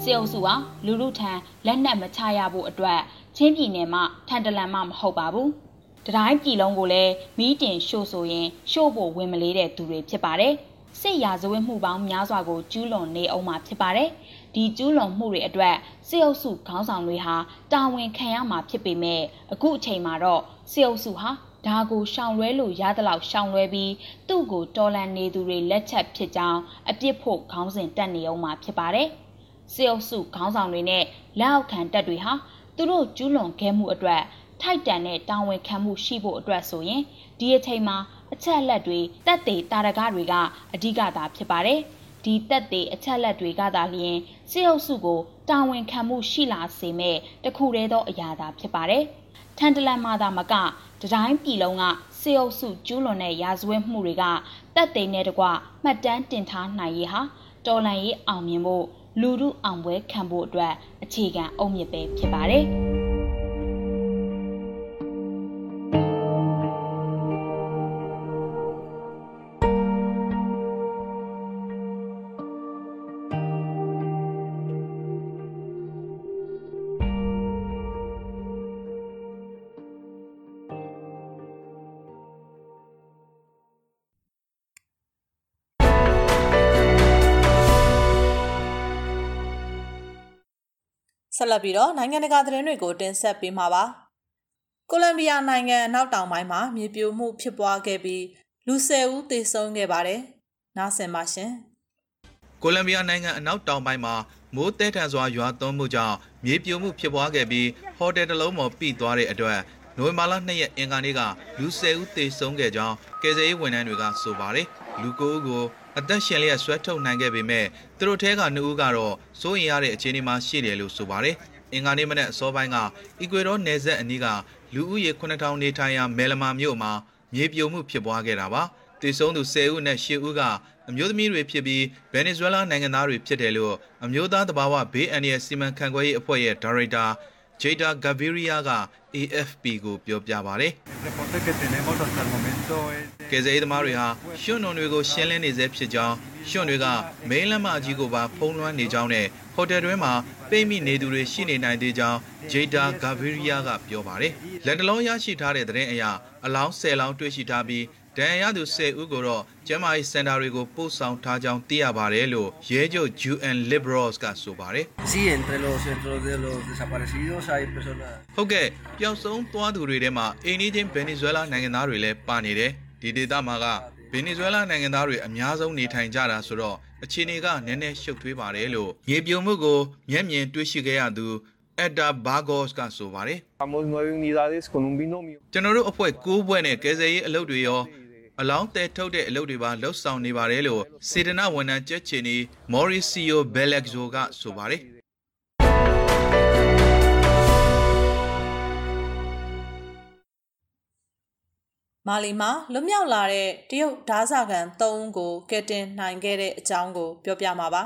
စစ်အုပ်စုဟာလူလူထံလက်နက်မချရဖို့အတွက်ချင်းပြည်နယ်မှာထန်တလန်မှမဟုတ်ပါဘူး။တတိုင်းပြည်လုံးကိုလည်းမီးတင်ရှို့ဆိုရင်ရှို့ဖို့ဝင်မလေးတဲ့သူတွေဖြစ်ပါတယ်။စစ်ရာဇဝတ်မှုပေါင်းများစွာကိုကျူးလွန်နေအောင်မှာဖြစ်ပါတယ်။ဒီကျူးလွန်မှုတွေအတွက်စစ်အုပ်စုခေါင်းဆောင်တွေဟာတာဝန်ခံရမှာဖြစ်ပေမဲ့အခုအချိန်မှာတော့စစ်အုပ်စုဟာဒါကိုရှောင်လွဲလို့ရသလောက်ရှောင်လွဲပြီးသူ့ကိုတော်လန်နေသူတွေလက်ချက်ဖြစ်ကြောင်းအပြစ်ဖို့ခေါင်းစဉ်တက်နေအောင်မှာဖြစ်ပါတယ်။ စစ်အုပ်စုခေါင်းဆောင်တွေနဲ့လက်အောက်ခံတပ်တွေဟာသူတို့ကျူးလွန်ခဲ့မှုအတွက်ထိုက်တန်တဲ့တာဝန်ခံမှုရှိဖို့အတွက်ဆိုရင်ဒီအချိန်မှာအချက်လက်တွေတက်သေးတာရကတွေကအဓိကသာဖြစ်ပါတယ်။ဒီတက်သေးအချက်လက်တွေကသာလျှင်စစ်အုပ်စုကိုတာဝန်ခံမှုရှိလာစေမဲ့တခုတည်းသောအရာသာဖြစ်ပါတယ်။ထန်တလန်မာသာမကတတိုင်းပြည်လုံးကစေအုပ်စုကျူးလွန်တဲ့ရာဇဝတ်မှုတွေကတက်သိမ်းတဲ့တကွမှတ်တမ်းတင်ထားနိုင်ရေးဟာတော်လန်ရေးအောင်မြင်ဖို့ လူမှုအောင်ပွဲခံဖို့အတွက်အခြေခံအုံမြစ်ပဲဖြစ်ပါတယ်။ ဆက်လက်ပြီးတော့နိုင်ငံတကာသတင်းတွေကိုတင်ဆက်ပေးမှာပါ။ကိုလံဘီယာနိုင်ငံအနောက်တောင်ပိုင်းမှာမြေပြိုမှုဖြစ်ပွားခဲ့ပြီးလူ၁၀ဦးသေဆုံးခဲ့ပါတယ်။နားဆင်ပါရှင်။ကိုလံဘီယာနိုင်ငံအနောက်တောင်ပိုင်းမှာမိုးတဲထန်စွာရွာသွန်းမှုကြောင့်မြေပြိုမှုဖြစ်ပွားခဲ့ပြီးဟိုတယ်တစ်လုံးပေါ်ပိသွားတဲ့အတွက်နိုဝင်ဘာလ2ရက်အင်္ဂါနေ့ကလူ10ဦးသေဆုံးခဲ့ကြောင်းကယ်ဆယ်ရေးဝန်ထမ်းတွေကဆိုပါတယ်။ လူ9ဦးကိုအသက်ရှင်လျက်ဆွဲထုတ်နိုင်ခဲ့ပေမဲ့သူတို့ထဲက2ဦးကတော့စိုးရင်ရတဲ့အခြေအနေမှာရှိတယ်လို့ဆိုပါတယ်။အင်္ဂါနေ့မနက်အစောပိုင်းကအီကွေဒေါနယ်ဇက်အနီးကလူဦးရေ9000နေထိုင်ရာမဲလမာမြို့မှာမြေပြိုမှုဖြစ်ပွားခဲ့တာပါ။တေဆုံးသူ10ဦးနဲ့10ဦးကအမျိုးသမီးတွေဖြစ်ပြီးဗင်နီဇွဲလားနိုင်ငံသားတွေဖြစ်တယ်လို့အမျိုးသားတဘာဝဘေးအန္တရာယ်စီမံခန့်ခွဲရေးအဖွဲ့ရဲ့ဒါရိုက်တာ ဂျေတာဂဗီရီယာက AFP ကိုပြောပြပါဗျ။ကယ်ဆယ်ရေးသမားတွေဟာရွှွန်နွန်တွေကိုရှင်းလင်းနေဆဲဖြစ်ကြောင်းရွှွန်တွေကမိန်းလမ်းမကြီးကိုပါဖုံးလွှမ်းနေကြောင်းနဲ့ဟိုတယ်တွင်းမှာပိတ်မိနေသူတွေရှိနေနိုင်သေးကြောင်းဂျေတာဂဗီရီယာကပြောပါတယ်။လက်တလုံးရရှိထားတဲ့သတင်းအရအလောင်း10လောင်းတွေ့ရှိထားပြီး ဒဏ်ရာရသူ10ဦးကိုတော့ကျန်းမာရေးစင်တာတွေကိုပို့ဆောင်ထားကြောင်းသိရပါတယ်လို့ရဲချုပ် UN Liberals ကဆိုပါတယ်။ Sí entre los entre de los desaparecidos hay personas ဟုတ်ကဲ့ပျောက်ဆုံးသွားသူတွေထဲမှာအိန္ဒိချင်းဗင်နီဇွဲလားနိုင်ငံသားတွေလည်းပါနေတယ်ဒီဒေသမှာကဗင်နီဇွဲလားနိုင်ငံသားတွေအများဆုံးနေထိုင်ကြတာဆိုတော့အခြေအနေကနည်းနည်းရှုပ်ထွေးပါတယ်လို့ရေပြုံမှုကိုမျက်မြင်တွေ့ရှိခဲ့ရသူအက်တာဘာဂော့စ်ကဆိုပါတယ်ကျွန်တော်တို့အဖွဲ့9ဘွဲ့နဲ့ကယ်ဆယ်ရေးအလုပ်တွေရော အလောင်းတဲထုတ်တဲ့အလုပ်တွေပါလှုပ်ဆောင်နေပါတယ်လို့စေတနာဝန်ထမ်းကြက်ချင်နီမော်ရီစီယိုဘယ်လက်ဇိုကဆိုပါတယ်မာလီမှာလွမြောက်လာတဲ့တရုတ်ဓားစာခံ၃ဦးကိုကယ်တင်နိုင်ခဲ့တဲ့အကြောင်းကိုပြောပြမှာပါ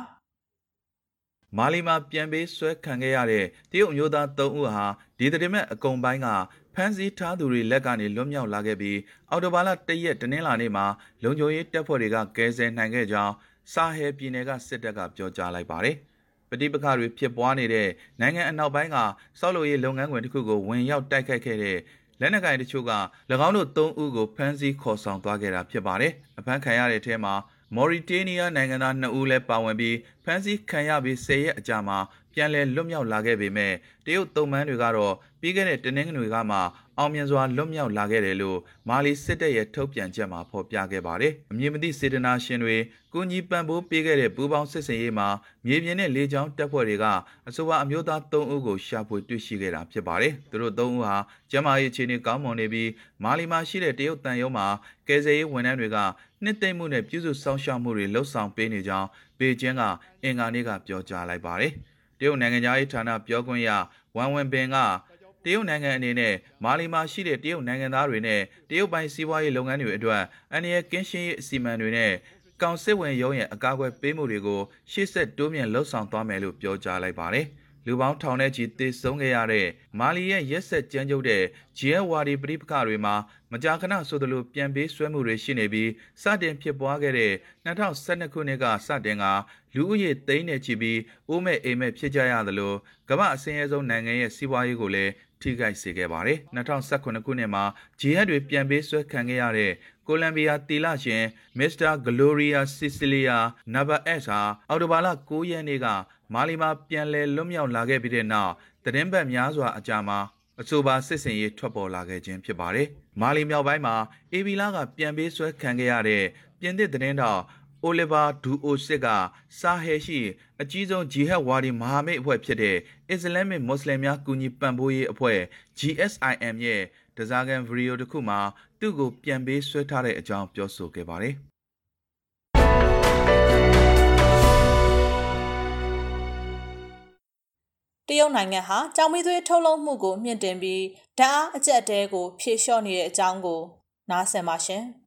မာလီမှာပြန်ပေးဆွဲခံခဲ့ရတဲ့တရုတ်မျိုးသား၃ဦးဟာဒီသတင်းမဲ့အကုံပိုင်းက ဖမ်းဆီးထားသူတွေလက်ကနေလွတ်မြောက်လာခဲ့ပြီးအော်တိုဘာလ၁ရက်တနင်္လာနေ့မှာလုံခြုံရေးတပ်ဖွဲ့တွေကကယ်ဆယ်နိုင်ခဲ့ကြောင်းစာဟဲပြည်နယ်ကစစ်တပ်ကပြောကြားလိုက်ပါတယ်။ပဋိပက္ခတွေဖြစ်ပွားနေတဲ့နိုင်ငံအနောက်ပိုင်းကစောက်လို့ရေးလုပ်ငန်းခွင်တစ်ခုကိုဝင်ရောက်တိုက်ခိုက်ခဲ့တဲ့လက်နက်ကိုင်တချို့က၎င်းတို့၃ဦးကိုဖမ်းဆီးခေါ်ဆောင်သွားခဲ့တာဖြစ်ပါတယ်။အဖမ်းခံရတဲ့အထဲမှာ မော်ရီတေးနီးယားနိုင်ငံသား2ဦးလည်းပါဝင်ပြီးဖမ်းဆီးခံရပြီး10ရက်အကြာမှာပြန်လည်လွတ်မြောက်လာခဲ့ပေမဲ့တရုတ်သုံးမန်းတွေကတော့ပြီးခဲ့တဲ့တနင်္ဂနွေကမှ အောင်မြင်စွာလွတ်မြောက်လာခဲ့တယ်လို့မာလီစစ်တပ်ရဲ့ထုတ်ပြန်ချက်မှာဖော်ပြခဲ့ပါတယ်။အမည်မသိစေတနာရှင်တွေကုညီပံ့ပိုးပေးခဲ့တဲ့ပူးပေါင်းစစ်စင်ရေးမှာမြေပြင်နဲ့လေကြောင်းတပ်ဖွဲ့တွေကအဆိုပါအမျိုးသား၃ဦးကိုရှာဖွေတွေ့ရှိခဲ့တာဖြစ်ပါတယ်။သူတို့၃ဦးဟာကျန်းမာရေးအခြေအနေကောင်းမွန်နေပြီးမာလီမှာရှိတဲ့တရုတ်တန်ရုံးမှာကယ်ဆယ်ရေးဝန်ထမ်းတွေကနှစ်သိမ့်မှုနဲ့ပြည်စုဆောင်ရှောက်မှုတွေလှုပ်ဆောင်ပေးနေကြောင်းပေကျင်းကအင်္ဂါနေ့ကပြောကြားလိုက်ပါတယ်။တရုတ်နိုင်ငံသားရေးဌာနပြောခွင့်ရဝမ်ဝင်ပင်က တရုတ်နိုင်ငံအနေနဲ့မာလီမှာရှိတဲ့တရုတ်နိုင်ငံသားတွေနဲ့တရုတ်ပိုင်းစီးပွားရေးလုပ်ငန်းတွေအတွက်အန္တရာယ်ကင်းရှင်းရေးအစီအမံတွေနဲ့ကောင်စစ်ဝင်ရုံးရဲ့အကာအကွယ်ပေးမှုတွေကိုရှေ့ဆက်တိုးမြှင့်လှုပ်ဆောင်သွားမယ်လို့ပြောကြားလိုက်ပါတယ်။လူပေါင်းထောင်ထဲချီသေဆုံးခဲ့ရတဲ့မာလီရဲ့ရက်ဆက်ကြမ်းကြုတ်တဲ့ဂျီအဝါဒီပဋိပက္ခတွေမှာမကြာခဏဆိုသလိုပြန်ပေးဆွဲမှုတွေရှိနေပြီးစတင်ဖြစ်ပွားခဲ့တဲ့2012ခုနှစ်ကစတင်ကလူဦးရေသိန်းနဲ့ချီပြီးအိုးမဲ့အိမ်မဲ့ဖြစ်ကြရသလိုကမ္ဘာအစင်းရဲဆုံးနိုင်ငံရဲ့စီးပွားရေးကိုလည်း ထိခိုက်စေခဲ့ပါတယ်2018ခုနှစ်မှာ ဂျီဟက်တွေပြန်ပေးဆွဲခံခဲ့ရတဲ့ကိုလံဘီယာတီလာရှင်မစ္စတာဂလိုရီယာစီစီလီယာနဗာအက်စ်ဟာအော်တိုဘာလ9ရက်နေ့ကမာလီမှာပြန်လည်လွတ်မြောက်လာခဲ့ပြီးတဲ့နောက်သတင်းပတ်များစွာအကြာမှာအဆိုပါစစ်စင်ရေးထွက်ပေါ်လာခဲ့ခြင်းဖြစ်ပါတယ်။မာလီမြောက်ပိုင်းမှာအေဘီလာကပြန်ပေးဆွဲခံခဲ့ရတဲ့ပြင်သစ်သတင်းတော် အိုလီဗာဒူအိုစစ်ကစာဟဲရှိ အကြီးဆုံးဂျီဟက်ဝါဒီမဟာမိတ်အဖွဲ့ဖြစ်တဲ့အစ္စလာမစ်မွတ်စလင်များကူညီပံ့ပိုးရေးအဖွဲ့ GSIM ရဲ့တစားကန်ဗီဒီယိုတစ်ခုမှာသူ့ကိုပြန်ပေးဆွဲထားတဲ့အကြောင်းပြောဆိုခဲ့ပါတယ်။တရုတ်နိုင်ငံဟာကြောင်မီသွေးထုတ်လုပ်မှုကိုမြင့်တင်ပြီးဓာတ်အားအကျက်တဲကိုဖြေလျှော့နေတဲ့အကြောင်းကိုနားဆင်ပါရှင်။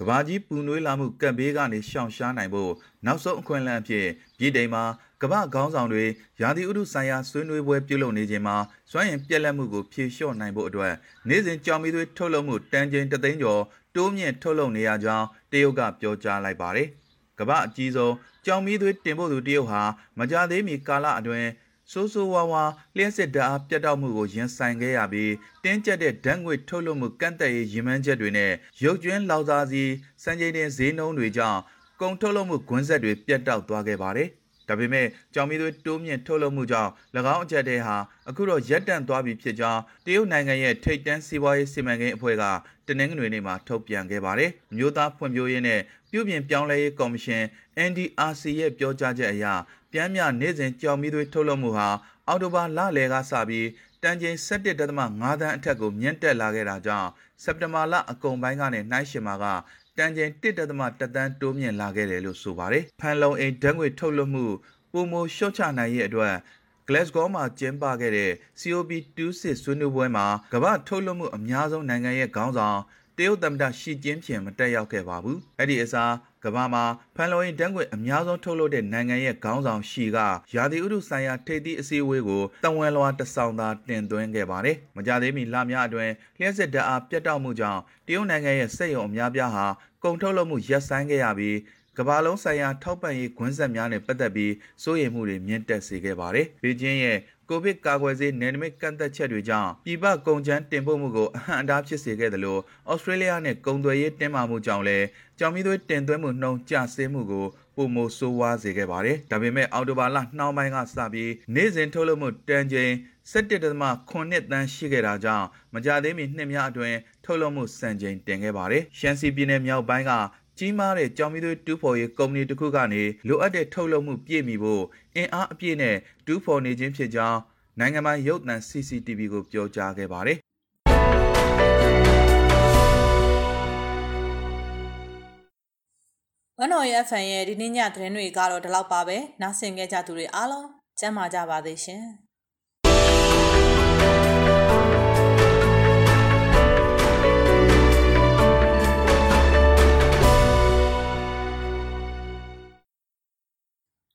ကဘာကြီးပူနွေးလာမှုကပ်ဘေးကနေရှောင်ရှားနိုင်ဖို့နောက်ဆုံးအခွင့်အလမ်းအဖြစ်ပြည်တိုင်မှာကမ္ဘာခေါင်းဆောင်တွေရာသီဥတုဆိုင်ရာဆွေးနွေးပွဲပြုလုပ်နေခြင်းမှာစွမ်းရည်ပြက်လက်မှုကိုဖြေလျှော့နိုင်ဖို့အတွက်နေ့စဉ်ကြောင်မီသွေးထုတ်လုပ်မှုတန်ချိန်တသိန်းကျော်တိုးမြင့်ထုတ်လုပ်နေရကြောင်းတရုတ်ကပြောကြားလိုက်ပါတယ်။ကမ္ဘာအကြီးဆုံးကြောင်မီသွေးတင်ပို့သူတရုတ်ဟာမကြသေးမီကာလအတွင်း ဆိုးဆိုးဝါးဝါလျှက်စစ်ဓာတ်အားပြတ်တောက်မှုကိုရင်ဆိုင်ခဲ့ရပြီးတင်းကျပ်တဲ့ဓာတ်ငွေထုတ်လွှတ်မှုကန့်သက်ရေးရည်မှန်းချက်တွေနဲ့ရုပ်ကျွင်းလောက်စားစီစံချိန်တင်ဈေးနှုန်းတွေကြောင့်ကုန်ထုတ်လုပ်မှုကွင်းဆက်တွေပြတ်တောက်သွားခဲ့ပါတယ်။ဒါပေမဲ့ကြောင်မီသွေးတိုးမြင့်ထုတ်လုပ်မှုကြောင့်၎င်းအကြက်တဲဟာအခုတော့ရပ်တန့်သွားပြီဖြစ်ကြောင်းတရုတ်နိုင်ငံရဲ့ထိပ်တန်းစီးပွားရေးစီမံကိန်းအဖွဲ့ကတနင်္ဂနွေနေ့မှာထုတ်ပြန်ခဲ့ပါတယ်။မြို့သားဖွံ့ဖြိုးရေးနဲ့ပြုပြင်ပြောင်းလဲရေးကော်မရှင် NDRC ရဲ့ပြောကြားချက်အရ ပြမ်းမြနေ့စဉ်ကြောင်မီသွေးထုတ်လုပ်မှုဟာအော်တိုဘာလလယ်ကစပြီးတန်ချိန်17.5သန်းအထက်ကိုမြင့်တက်လာခဲ့တာကြောင့်စက်တင်ဘာလအကုန်ပိုင်းကနေနှိုင်းယှဉ်မှာကတန်ချိန်1.1သန်းတိုးမြင့်လာခဲ့တယ်လို့ဆိုပါတယ်။ဖန်လုံအိမ်ဓာတ်ငွေထုတ်လွှတ်မှုပုံမလျှော့ချနိုင်ရဲ့အတွက် Glasgow မှာကျင်းပခဲ့တဲ့ COP26 ဆွေးနွေးပွဲမှာကမ္ဘာထုတ်လွှတ်မှုအများဆုံးနိုင်ငံရဲ့ခေါင်းဆောင်တရုတ်သမ္မတရှီကျင်းဖျင်မတက်ရောက်ခဲ့ပါဘူး။အဲ့ဒီအစား ကမ္ဘာမှာဖန်လုံအိမ်ဓာတ်ငွေ့အများဆုံးထုတ်လုပ်တဲ့နိုင်ငံရဲ့ခေါင်းဆောင်ရှီကရာသီဥတုဆိုင်ရာထိပ်သီးအစည်းအဝေးကိုတဝန်လွှာတဆောင်သာတင်သွင်းခဲ့ပါတယ်။မကြသေးမီလများအတွင်းလျှက်စစ်ဓာတ်အားပြတ်တောက်မှုကြောင့်တရုတ်နိုင်ငံရဲ့စက်ရုံအများပြားဟာကုန်ထုတ်လုပ်မှုရပ်ဆိုင်းခဲ့ရပြီးကမ္ဘာလုံးဆိုင်ရာထောက်ပံ့ရေးခွင့်ဆက်များနဲ့ပတ်သက်ပြီးစိုးရိမ်မှုတွေမြင့်တက်စေခဲ့ပါတယ်။ဘေကျင်းရဲ့ ကိုဗစ်ကာကွယ်ဆေးနယ်နိမိတ်ကန့်သက်ချက်တွေကြောင့်ပြည်ပကုန်ကျန်းတင်ပို့မှုကိုအဟန့်အတားဖြစ်စေခဲ့တယ်လို့ဩစတြေးလျနဲ့ကုန်သွယ်ရေးတင်းမာမှုကြောင့်လည်းကြောင်မီသွေးတင်သွင်းမှုနှုန်းကျဆင်းမှုကိုပုံမဆိုးဝါးစေခဲ့ပါတယ်။ဒါပေမဲ့အော်တိုဘာလနှောင်းပိုင်းကစပြီးနေ့စဉ်ထုတ်လုပ်မှုတန်ချိန်17.9တန်းရှိခဲ့တာကြောင့်မကြသေးမီနှစ်များအတွင်းထုတ်လုပ်မှုစံချိန်တင်ခဲ့ပါတယ်။ရှမ်းစီပြည်နယ်မြောက်ပိုင်းက ကြီးမားတဲ့ကြောင်မီသွေးတူးဖော်ရေးကုမ္ပဏီတစ်ခုကနေလိုအပ်တဲ့ထုတ်လုပ်မှုပြည့်မီဖို့အင်အားအပြည့်နဲ့တူးဖော်နေခြင်းဖြစ်ကြောင်းနိုင်ငံပိုင်ရုပ်သံ CCTV ကိုပြောကြားခဲ့ပါတယ်။ဝန်တော်ရဲ့ fan ရဲ့ဒီနေ့ညသတင်းတွေကတော့ဒီလောက်ပါပဲ။နားဆင်ကြကြသူတွေအားလုံးကျမ်းမာကြပါသေးရှင်။